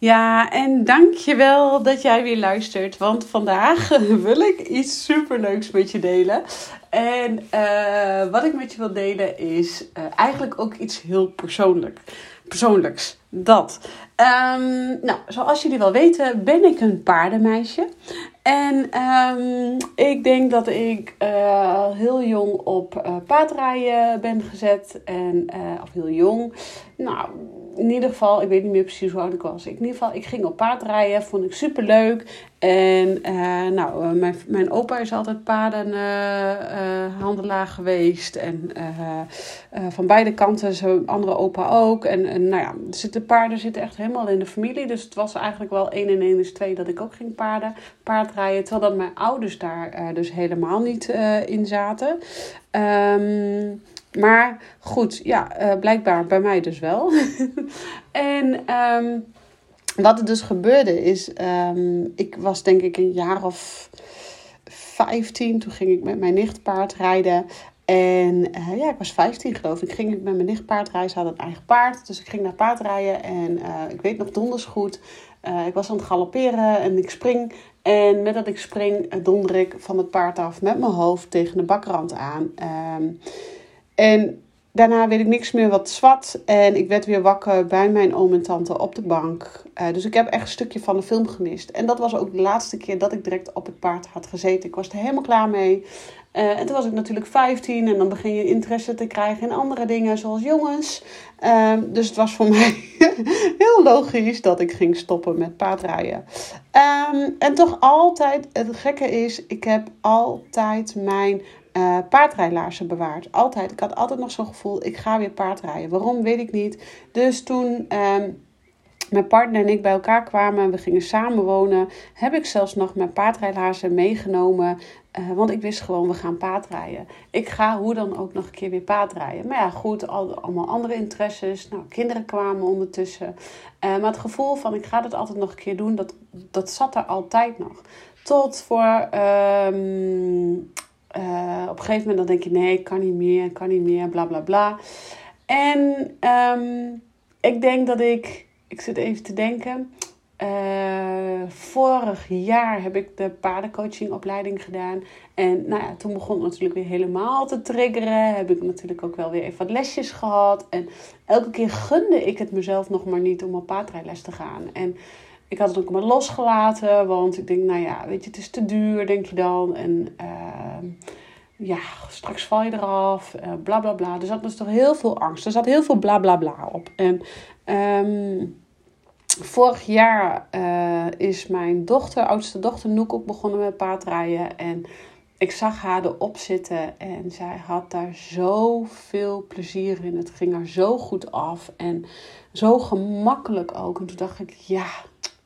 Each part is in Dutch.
Ja, en dankjewel dat jij weer luistert. Want vandaag wil ik iets superleuks met je delen. En uh, wat ik met je wil delen is uh, eigenlijk ook iets heel persoonlijk, persoonlijks. Dat. Um, nou, zoals jullie wel weten, ben ik een paardenmeisje. En um, ik denk dat ik uh, heel jong op paardrijden ben gezet. En, of heel jong. Nou, in ieder geval, ik weet niet meer precies hoe oud ik was. In ieder geval, ik ging op paardrijden, vond ik super leuk. En nou, mijn, mijn opa is altijd paardenhandelaar geweest. En van beide kanten, zijn andere opa ook. En, nou ja, de paarden zitten echt helemaal in de familie. Dus het was eigenlijk wel 1 en 1 is 2 dat ik ook ging paarden, paardrijden. Terwijl dat mijn ouders daar uh, dus helemaal niet uh, in zaten. Um, maar goed, ja, uh, blijkbaar bij mij dus wel. en um, wat er dus gebeurde is, um, ik was denk ik een jaar of 15. Toen ging ik met mijn nicht paardrijden. En uh, ja, ik was 15 geloof ik. Ging ik met mijn nicht paardrijden. Ze had een eigen paard. Dus ik ging naar paardrijden. En uh, ik weet nog donders goed. Ik was aan het galopperen en ik spring. En met dat ik spring, donder ik van het paard af met mijn hoofd tegen de bakrand aan. En daarna weet ik niks meer wat zwart. En ik werd weer wakker bij mijn oom en tante op de bank. Uh, dus ik heb echt een stukje van de film gemist. En dat was ook de laatste keer dat ik direct op het paard had gezeten. Ik was er helemaal klaar mee. Uh, en toen was ik natuurlijk 15 en dan begin je interesse te krijgen in andere dingen, zoals jongens. Uh, dus het was voor mij heel logisch dat ik ging stoppen met paardrijden. Um, en toch altijd, het gekke is, ik heb altijd mijn uh, paardrijlaarzen bewaard. Altijd. Ik had altijd nog zo'n gevoel, ik ga weer paardrijden. Waarom, weet ik niet. Dus toen um, mijn partner en ik bij elkaar kwamen en we gingen samenwonen, heb ik zelfs nog mijn paardrijlaarzen meegenomen. Uh, want ik wist gewoon, we gaan paardrijden. Ik ga hoe dan ook nog een keer weer paardrijden. Maar ja, goed, al, allemaal andere interesses. Nou, kinderen kwamen ondertussen. Uh, maar het gevoel van, ik ga dat altijd nog een keer doen, dat, dat zat er altijd nog. Tot voor... Um, uh, op een gegeven moment dan denk je, nee, ik kan niet meer, ik kan niet meer, bla bla bla. En um, ik denk dat ik, ik zit even te denken, uh, vorig jaar heb ik de paardencoachingopleiding gedaan. En nou ja, toen begon het natuurlijk weer helemaal te triggeren. Heb ik natuurlijk ook wel weer even wat lesjes gehad. En elke keer gunde ik het mezelf nog maar niet om op paardrijles te gaan. En ik had het ook maar losgelaten, want ik denk, nou ja, weet je, het is te duur, denk je dan. En uh, ja, straks val je eraf, uh, bla bla bla. Er zat dus toch heel veel angst. Er zat heel veel bla bla bla op. En um, vorig jaar uh, is mijn dochter, oudste dochter Noek, ook begonnen met paardrijden. En ik zag haar erop zitten en zij had daar zoveel plezier in. Het ging haar zo goed af en zo gemakkelijk ook. En toen dacht ik, ja,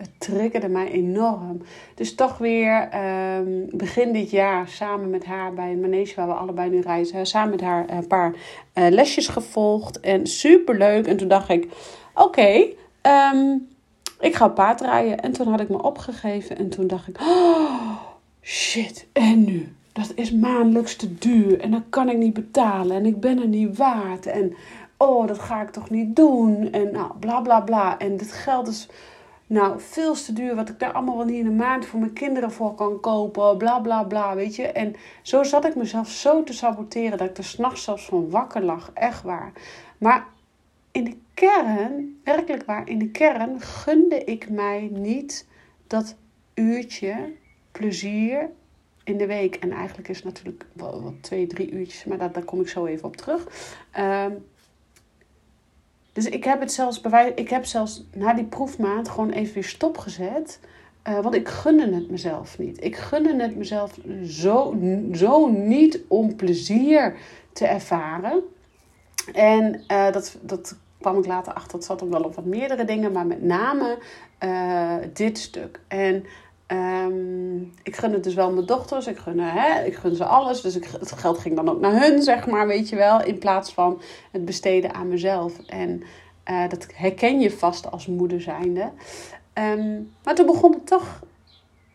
het triggerde mij enorm. Dus toch weer um, begin dit jaar samen met haar bij een manege waar we allebei nu reizen. Samen met haar een paar uh, lesjes gevolgd. En super leuk. En toen dacht ik, oké, um, ik ga paardrijden. En toen had ik me opgegeven. En toen dacht ik, oh, shit, en nu? Dat is maandelijks te duur. En dat kan ik niet betalen. En ik ben er niet waard. En oh, dat ga ik toch niet doen. En nou, bla bla bla. En dit geld is nou, veel te duur wat ik daar allemaal wel niet in een maand voor mijn kinderen voor kan kopen. Bla bla bla, weet je. En zo zat ik mezelf zo te saboteren dat ik er s'nachts zelfs van wakker lag. Echt waar. Maar in de kern, werkelijk waar, in de kern gunde ik mij niet dat uurtje plezier in de week. En eigenlijk is het natuurlijk wel, wel twee, drie uurtjes, maar daar, daar kom ik zo even op terug. Ehm, dus ik heb het zelfs bij ik heb zelfs na die proefmaand gewoon even weer stopgezet. Uh, want ik gunde het mezelf niet. Ik gunde het mezelf zo, zo niet om plezier te ervaren. En uh, dat, dat kwam ik later achter. Dat zat ook wel op wat meerdere dingen, maar met name uh, dit stuk. En um, ik gun het dus wel mijn dochters. Ik gun, hè, ik gun ze alles. Dus ik, het geld ging dan ook naar hun, zeg maar, weet je wel. In plaats van het besteden aan mezelf. En uh, dat herken je vast als moeder zijnde. Um, maar toen begon het toch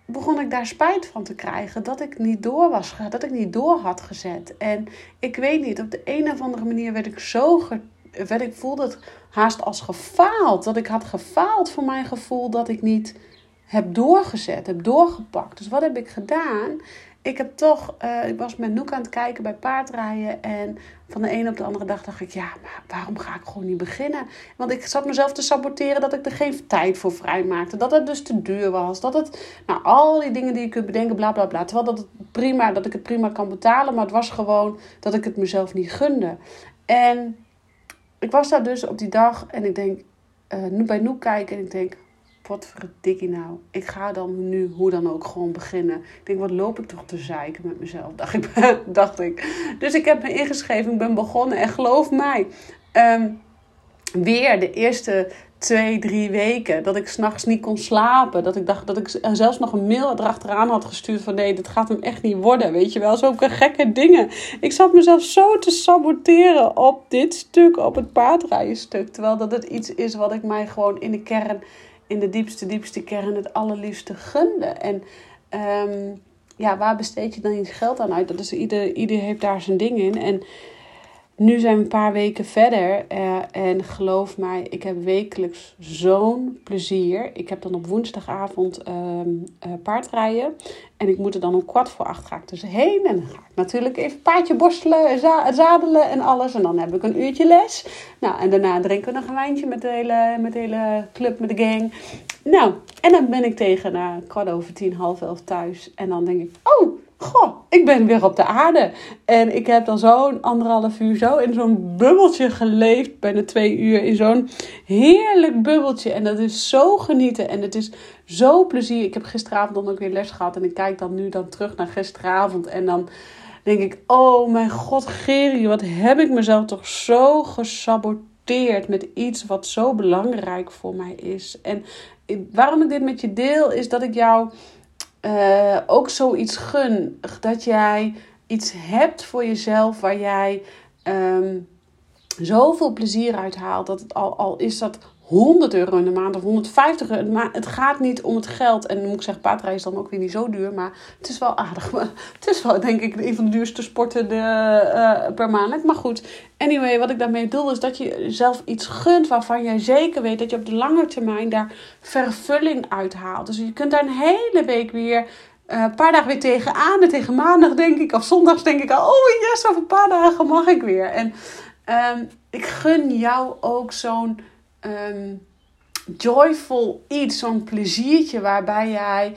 begon ik daar spijt van te krijgen dat ik niet door was, dat ik niet door had gezet. En ik weet niet, op de een of andere manier werd ik zo, werd ik voelde het haast als gefaald, dat ik had gefaald voor mijn gevoel dat ik niet heb doorgezet, heb doorgepakt. Dus wat heb ik gedaan? Ik heb toch, uh, ik was met Noek aan het kijken bij paardrijden. En van de ene op de andere dag dacht ik, ja, maar waarom ga ik gewoon niet beginnen? Want ik zat mezelf te saboteren dat ik er geen tijd voor vrij maakte. Dat het dus te duur was. Dat het, nou, al die dingen die je kunt bedenken, bla bla bla. Terwijl dat, het prima, dat ik het prima kan betalen. Maar het was gewoon dat ik het mezelf niet gunde. En ik was daar dus op die dag en ik denk, nu bij Noek kijken en ik denk, wat verdikkie nou. Ik ga dan nu hoe dan ook gewoon beginnen. Ik denk, wat loop ik toch te zeiken met mezelf, dacht ik. dacht ik. Dus ik heb me ingeschreven, ik ben begonnen. En geloof mij, ehm, weer de eerste twee, drie weken dat ik s'nachts niet kon slapen. Dat ik dacht dat ik zelfs nog een mail erachteraan had gestuurd van nee, dit gaat hem echt niet worden. Weet je wel, zulke gekke dingen. Ik zat mezelf zo te saboteren op dit stuk, op het paardrijden stuk. Terwijl dat het iets is wat ik mij gewoon in de kern in de diepste, diepste kern het allerliefste gunde. En um, ja, waar besteed je dan je geld aan uit? Dat is, ieder, ieder heeft daar zijn ding in. En nu zijn we een paar weken verder uh, en geloof mij, ik heb wekelijks zo'n plezier. Ik heb dan op woensdagavond uh, uh, paardrijden en ik moet er dan om kwart voor acht ga ik dus heen. En dan ga ik natuurlijk even paardje borstelen, za zadelen en alles. En dan heb ik een uurtje les. Nou, en daarna drinken we nog een wijntje met de hele, met hele club, met de gang. Nou, en dan ben ik tegen na kwart over tien, half elf thuis. En dan denk ik, oh goh, ik ben weer op de aarde. En ik heb dan zo'n anderhalf uur zo in zo'n bubbeltje geleefd, bijna twee uur, in zo'n heerlijk bubbeltje. En dat is zo genieten en het is zo plezier. Ik heb gisteravond dan ook weer les gehad en ik kijk dan nu dan terug naar gisteravond en dan denk ik, oh mijn god, Geri, wat heb ik mezelf toch zo gesaboteerd met iets wat zo belangrijk voor mij is. En waarom ik dit met je deel, is dat ik jou uh, ook zoiets gun. Dat jij iets hebt voor jezelf waar jij um, zoveel plezier uit haalt. Dat het al, al is dat 100 euro in de maand of 150 euro. Maar het gaat niet om het geld. En dan moet ik zeggen, paardrijden is dan ook weer niet zo duur. Maar het is wel aardig. Het is wel, denk ik, een van de duurste sporten de, uh, per maand. Maar goed, anyway, wat ik daarmee bedoel is dat je jezelf iets gunt waarvan jij zeker weet dat je op de lange termijn daar vervulling uit haalt. Dus je kunt daar een hele week weer uh, een paar dagen weer tegenaan. En tegen maandag denk ik, of zondags denk ik al, oh yes, over een paar dagen mag ik weer. En um, ik gun jou ook zo'n um, joyful iets, zo'n pleziertje waarbij jij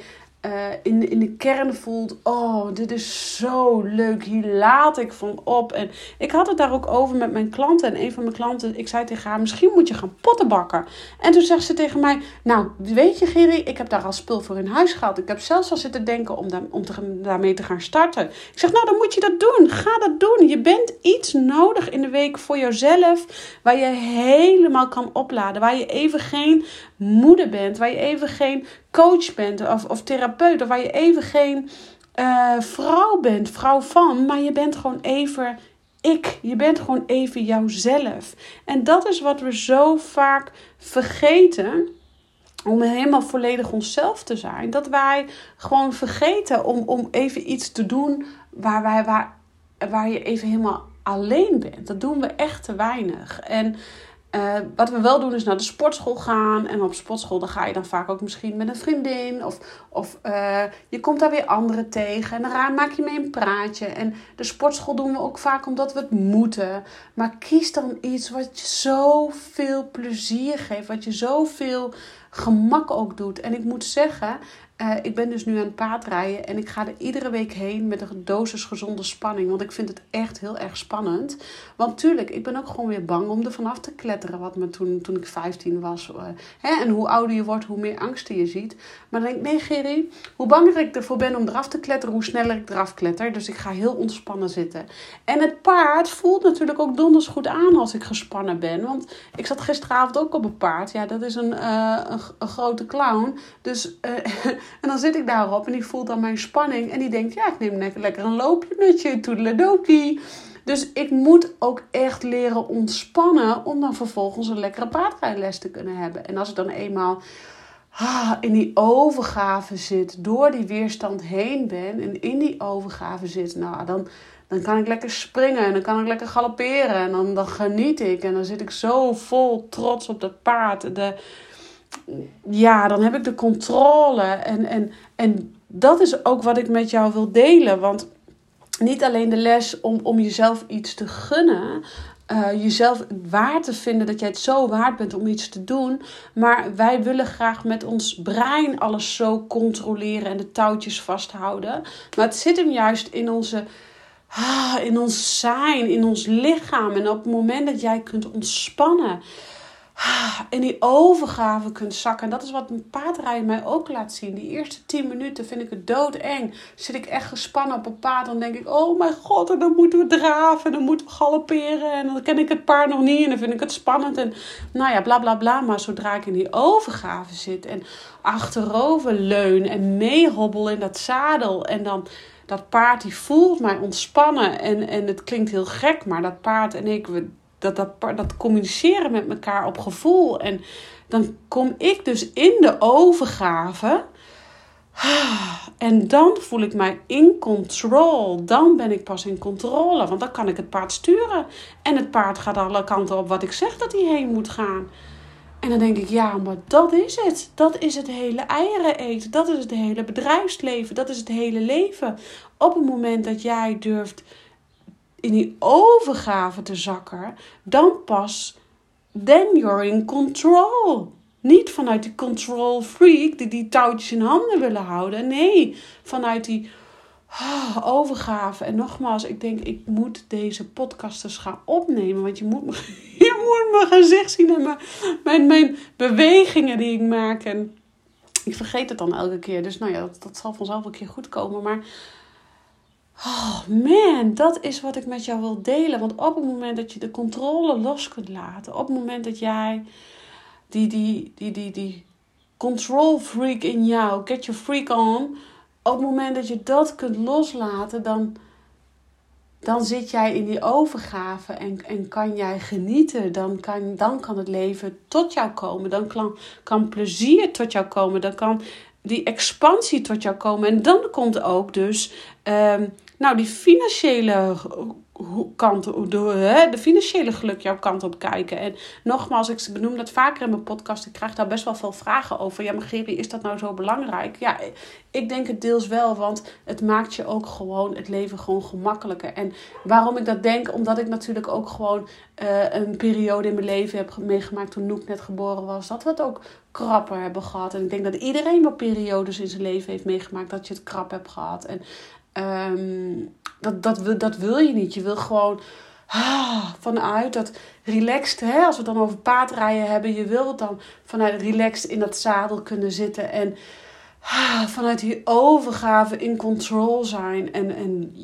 uh, in, in de kern voelt: oh, dit is zo leuk, hier laat ik van op. En ik had het daar ook over met mijn klanten. En een van mijn klanten, ik zei tegen haar: misschien moet je gaan potten bakken. En toen zegt ze tegen mij: Nou, weet je, Geri, ik heb daar al spul voor in huis gehad. Ik heb zelfs al zitten denken om, daar, om te, daarmee te gaan starten. Ik zeg: Nou, dan moet je dat doen. Ga dat doen. Je bent iets nodig in de week voor jezelf, waar je helemaal kan opladen. Waar je even geen moeder bent, waar je even geen coach bent of, of therapeut, of waar je even geen uh, vrouw bent, vrouw van, maar je bent gewoon even ik. Je bent gewoon even jouzelf. En dat is wat we zo vaak vergeten. Om helemaal volledig onszelf te zijn. Dat wij gewoon vergeten om, om even iets te doen waar, wij, waar, waar je even helemaal alleen bent. Dat doen we echt te weinig. En uh, wat we wel doen is naar de sportschool gaan. En op sportschool dan ga je dan vaak ook misschien met een vriendin. Of, of uh, je komt daar weer anderen tegen. En dan maak je mee een praatje. En de sportschool doen we ook vaak omdat we het moeten. Maar kies dan iets wat je zoveel plezier geeft. Wat je zoveel gemak ook doet. En ik moet zeggen, uh, ik ben dus nu aan het paardrijden en ik ga er iedere week heen met een dosis gezonde spanning. Want ik vind het echt heel erg spannend. Want tuurlijk, ik ben ook gewoon weer bang om er vanaf te kletteren. Wat me toen, toen ik 15 was. Uh, hè? En hoe ouder je wordt, hoe meer angsten je ziet. Maar dan denk ik, nee Gerry, hoe banger ik ervoor ben om eraf te kletteren, hoe sneller ik eraf kletter. Dus ik ga heel ontspannen zitten. En het paard voelt natuurlijk ook donders goed aan als ik gespannen ben. Want ik zat gisteravond ook op een paard. Ja, dat is een, uh, een, een, grote clown. Dus... En dan zit ik daarop en die voelt dan mijn spanning. En die denkt, ja, ik neem lekker een loopje met je, toedeledokie. Dus ik moet ook echt leren ontspannen om dan vervolgens een lekkere paardrijles te kunnen hebben. En als ik dan eenmaal ah, in die overgave zit, door die weerstand heen ben en in die overgave zit, nou dan, dan kan ik lekker springen en dan kan ik lekker galopperen en dan, dan geniet ik. En dan zit ik zo vol trots op dat paard. De, ja, dan heb ik de controle. En, en, en dat is ook wat ik met jou wil delen. Want niet alleen de les om, om jezelf iets te gunnen. Uh, jezelf waard te vinden dat jij het zo waard bent om iets te doen. Maar wij willen graag met ons brein alles zo controleren en de touwtjes vasthouden. Maar het zit hem juist in onze. Ah, in ons zijn, in ons lichaam. En op het moment dat jij kunt ontspannen in die overgave kunt zakken. En dat is wat een paardrijden mij ook laat zien. Die eerste 10 minuten vind ik het doodeng. Zit ik echt gespannen op een paard, dan denk ik: oh mijn god, en dan moeten we draven, en dan moeten we galopperen. En dan ken ik het paard nog niet, en dan vind ik het spannend. En nou ja, bla bla bla. Maar zodra ik in die overgave zit en achterover leun en meehobbel in dat zadel, en dan dat paard die voelt mij ontspannen. En, en het klinkt heel gek, maar dat paard en ik, we dat, dat, communiceren met elkaar op gevoel. En dan kom ik dus in de overgave. En dan voel ik mij in control. Dan ben ik pas in controle. Want dan kan ik het paard sturen. En het paard gaat alle kanten op wat ik zeg dat hij heen moet gaan. En dan denk ik, ja, maar dat is het. Dat is het hele eieren eten. Dat is het hele bedrijfsleven. Dat is het hele leven. Op het moment dat jij durft in die overgave te zakken, dan pas, then you're in control. Niet vanuit die control freak die die touwtjes in handen willen houden. Nee, vanuit die oh, overgave. En nogmaals, ik denk, ik moet deze podcasters gaan opnemen. Want je moet, me, je moet mijn gezicht zien en mijn, mijn, mijn bewegingen die ik maak. En ik vergeet het dan elke keer. Dus nou ja, dat, dat zal vanzelf een keer goed komen. Maar Oh man, dat is wat ik met jou wil delen. Want op het moment dat je de controle los kunt laten, op het moment dat jij die, die, die, die, die control freak in jou, get your freak on, op het moment dat je dat kunt loslaten, dan, dan zit jij in die overgave en, en kan jij genieten. Dan kan, dan kan het leven tot jou komen. Dan kan, kan plezier tot jou komen. Dan kan die expansie tot jou komen. En dan komt ook dus um, nou, die financiële kant, de, de financiële geluk jouw kant op kijken. En nogmaals, ik benoem dat vaker in mijn podcast. Ik krijg daar best wel veel vragen over. Ja, maar Gerrie, is dat nou zo belangrijk? Ja, ik denk het deels wel, want het maakt je ook gewoon het leven gewoon gemakkelijker. En waarom ik dat denk? Omdat ik natuurlijk ook gewoon uh, een periode in mijn leven heb meegemaakt toen Noek net geboren was. Dat we het ook krapper hebben gehad. En ik denk dat iedereen wel periodes in zijn leven heeft meegemaakt dat je het krap hebt gehad. En Um, dat, dat, dat wil je niet. Je wil gewoon ah, vanuit dat relaxed, hè, als we het dan over paardrijden hebben, je wil dan vanuit relaxed in dat zadel kunnen zitten en ah, vanuit die overgave in control zijn. En, en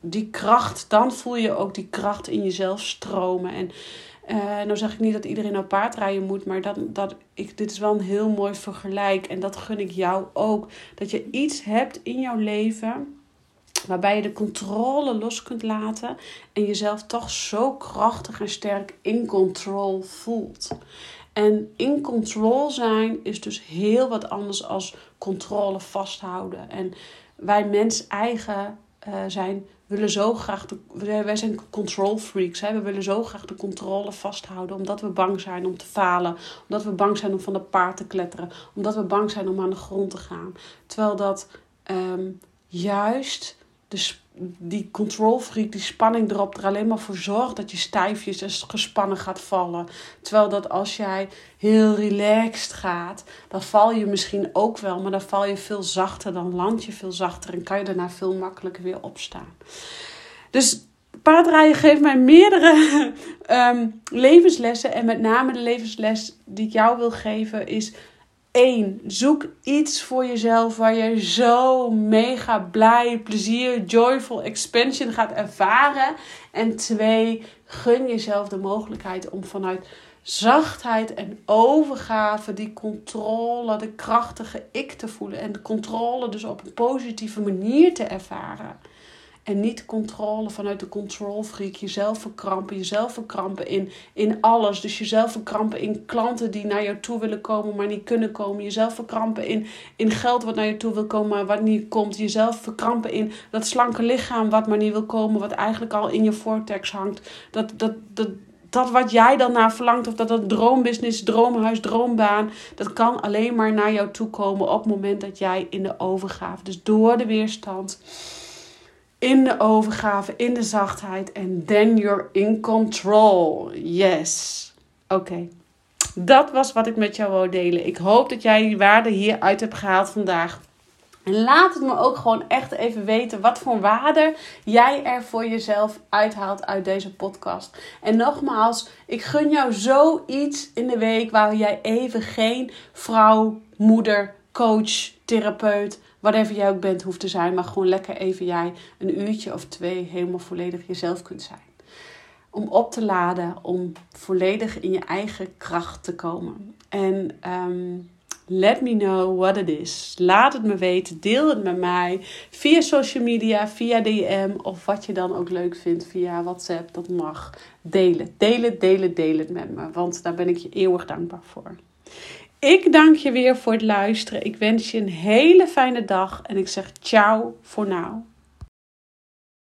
die kracht, dan voel je ook die kracht in jezelf stromen. En uh, nou zeg ik niet dat iedereen op paardrijden moet, maar dat, dat ik, dit is wel een heel mooi vergelijk. En dat gun ik jou ook. Dat je iets hebt in jouw leven Waarbij je de controle los kunt laten en jezelf toch zo krachtig en sterk in control voelt. En in control zijn is dus heel wat anders als controle vasthouden. En wij mens eigen uh, zijn, willen zo graag, de, wij zijn control freaks. Hè? We willen zo graag de controle vasthouden omdat we bang zijn om te falen. Omdat we bang zijn om van de paard te kletteren. Omdat we bang zijn om aan de grond te gaan. Terwijl dat um, juist de, die control freak, die spanning erop, er alleen maar voor zorgt dat je stijfjes en gespannen gaat vallen. Terwijl dat als jij heel relaxed gaat, dan val je misschien ook wel, maar dan val je veel zachter, dan land je veel zachter en kan je daarna veel makkelijker weer opstaan. Dus paardrijden geeft mij meerdere ehm, levenslessen. En met name de levensles die ik jou wil geven is... één, Zoek iets voor jezelf waar je zo mega blij, plezier, joyful expansion gaat ervaren. En twee, gun jezelf de mogelijkheid om vanuit zachtheid en overgave die controle, de krachtige ik te voelen. En de controle dus op een positieve manier te ervaren. En niet controle vanuit de control freak. Jezelf verkrampen, jezelf verkrampen in, in alles. Dus jezelf verkrampen in klanten die naar jou toe willen komen, maar niet kunnen komen. Jezelf verkrampen in, in geld wat naar je toe wil komen, maar wat niet komt. Jezelf verkrampen in dat slanke lichaam wat maar niet wil komen, wat eigenlijk al in je vortex hangt. Dat, dat, dat, dat wat jij dan naar verlangt, of dat dat droombusiness, droomhuis, droombaan, dat kan alleen maar naar jou toe komen op het moment dat jij in de overgave, dus door de weerstand in de overgave, in de zachtheid. En then you're in control. Yes. Oké. Dat was wat ik met jou wou delen. Ik hoop dat jij die waarde hieruit hebt gehaald vandaag. En laat het me ook gewoon echt even weten wat voor waarde jij er voor jezelf uithaalt uit deze podcast. En nogmaals, ik gun jou zoiets in de week waar jij even geen vrouw, moeder, coach, therapeut, whatever jij ook bent, hoeft te zijn. Maar gewoon lekker even jij een uurtje of twee helemaal volledig jezelf kunt zijn. Om op te laden, om volledig in je eigen kracht te komen. En um, let me know what it is. Laat het me weten. Deel het met mij via social media, via DM of wat je dan ook leuk vindt via WhatsApp. Dat mag. Delen, delen, delen, delen het met me. Want daar ben ik je eeuwig dankbaar voor. Ik dank je weer voor het luisteren. Ik wens je een hele fijne dag en ik zeg ciao voor nu.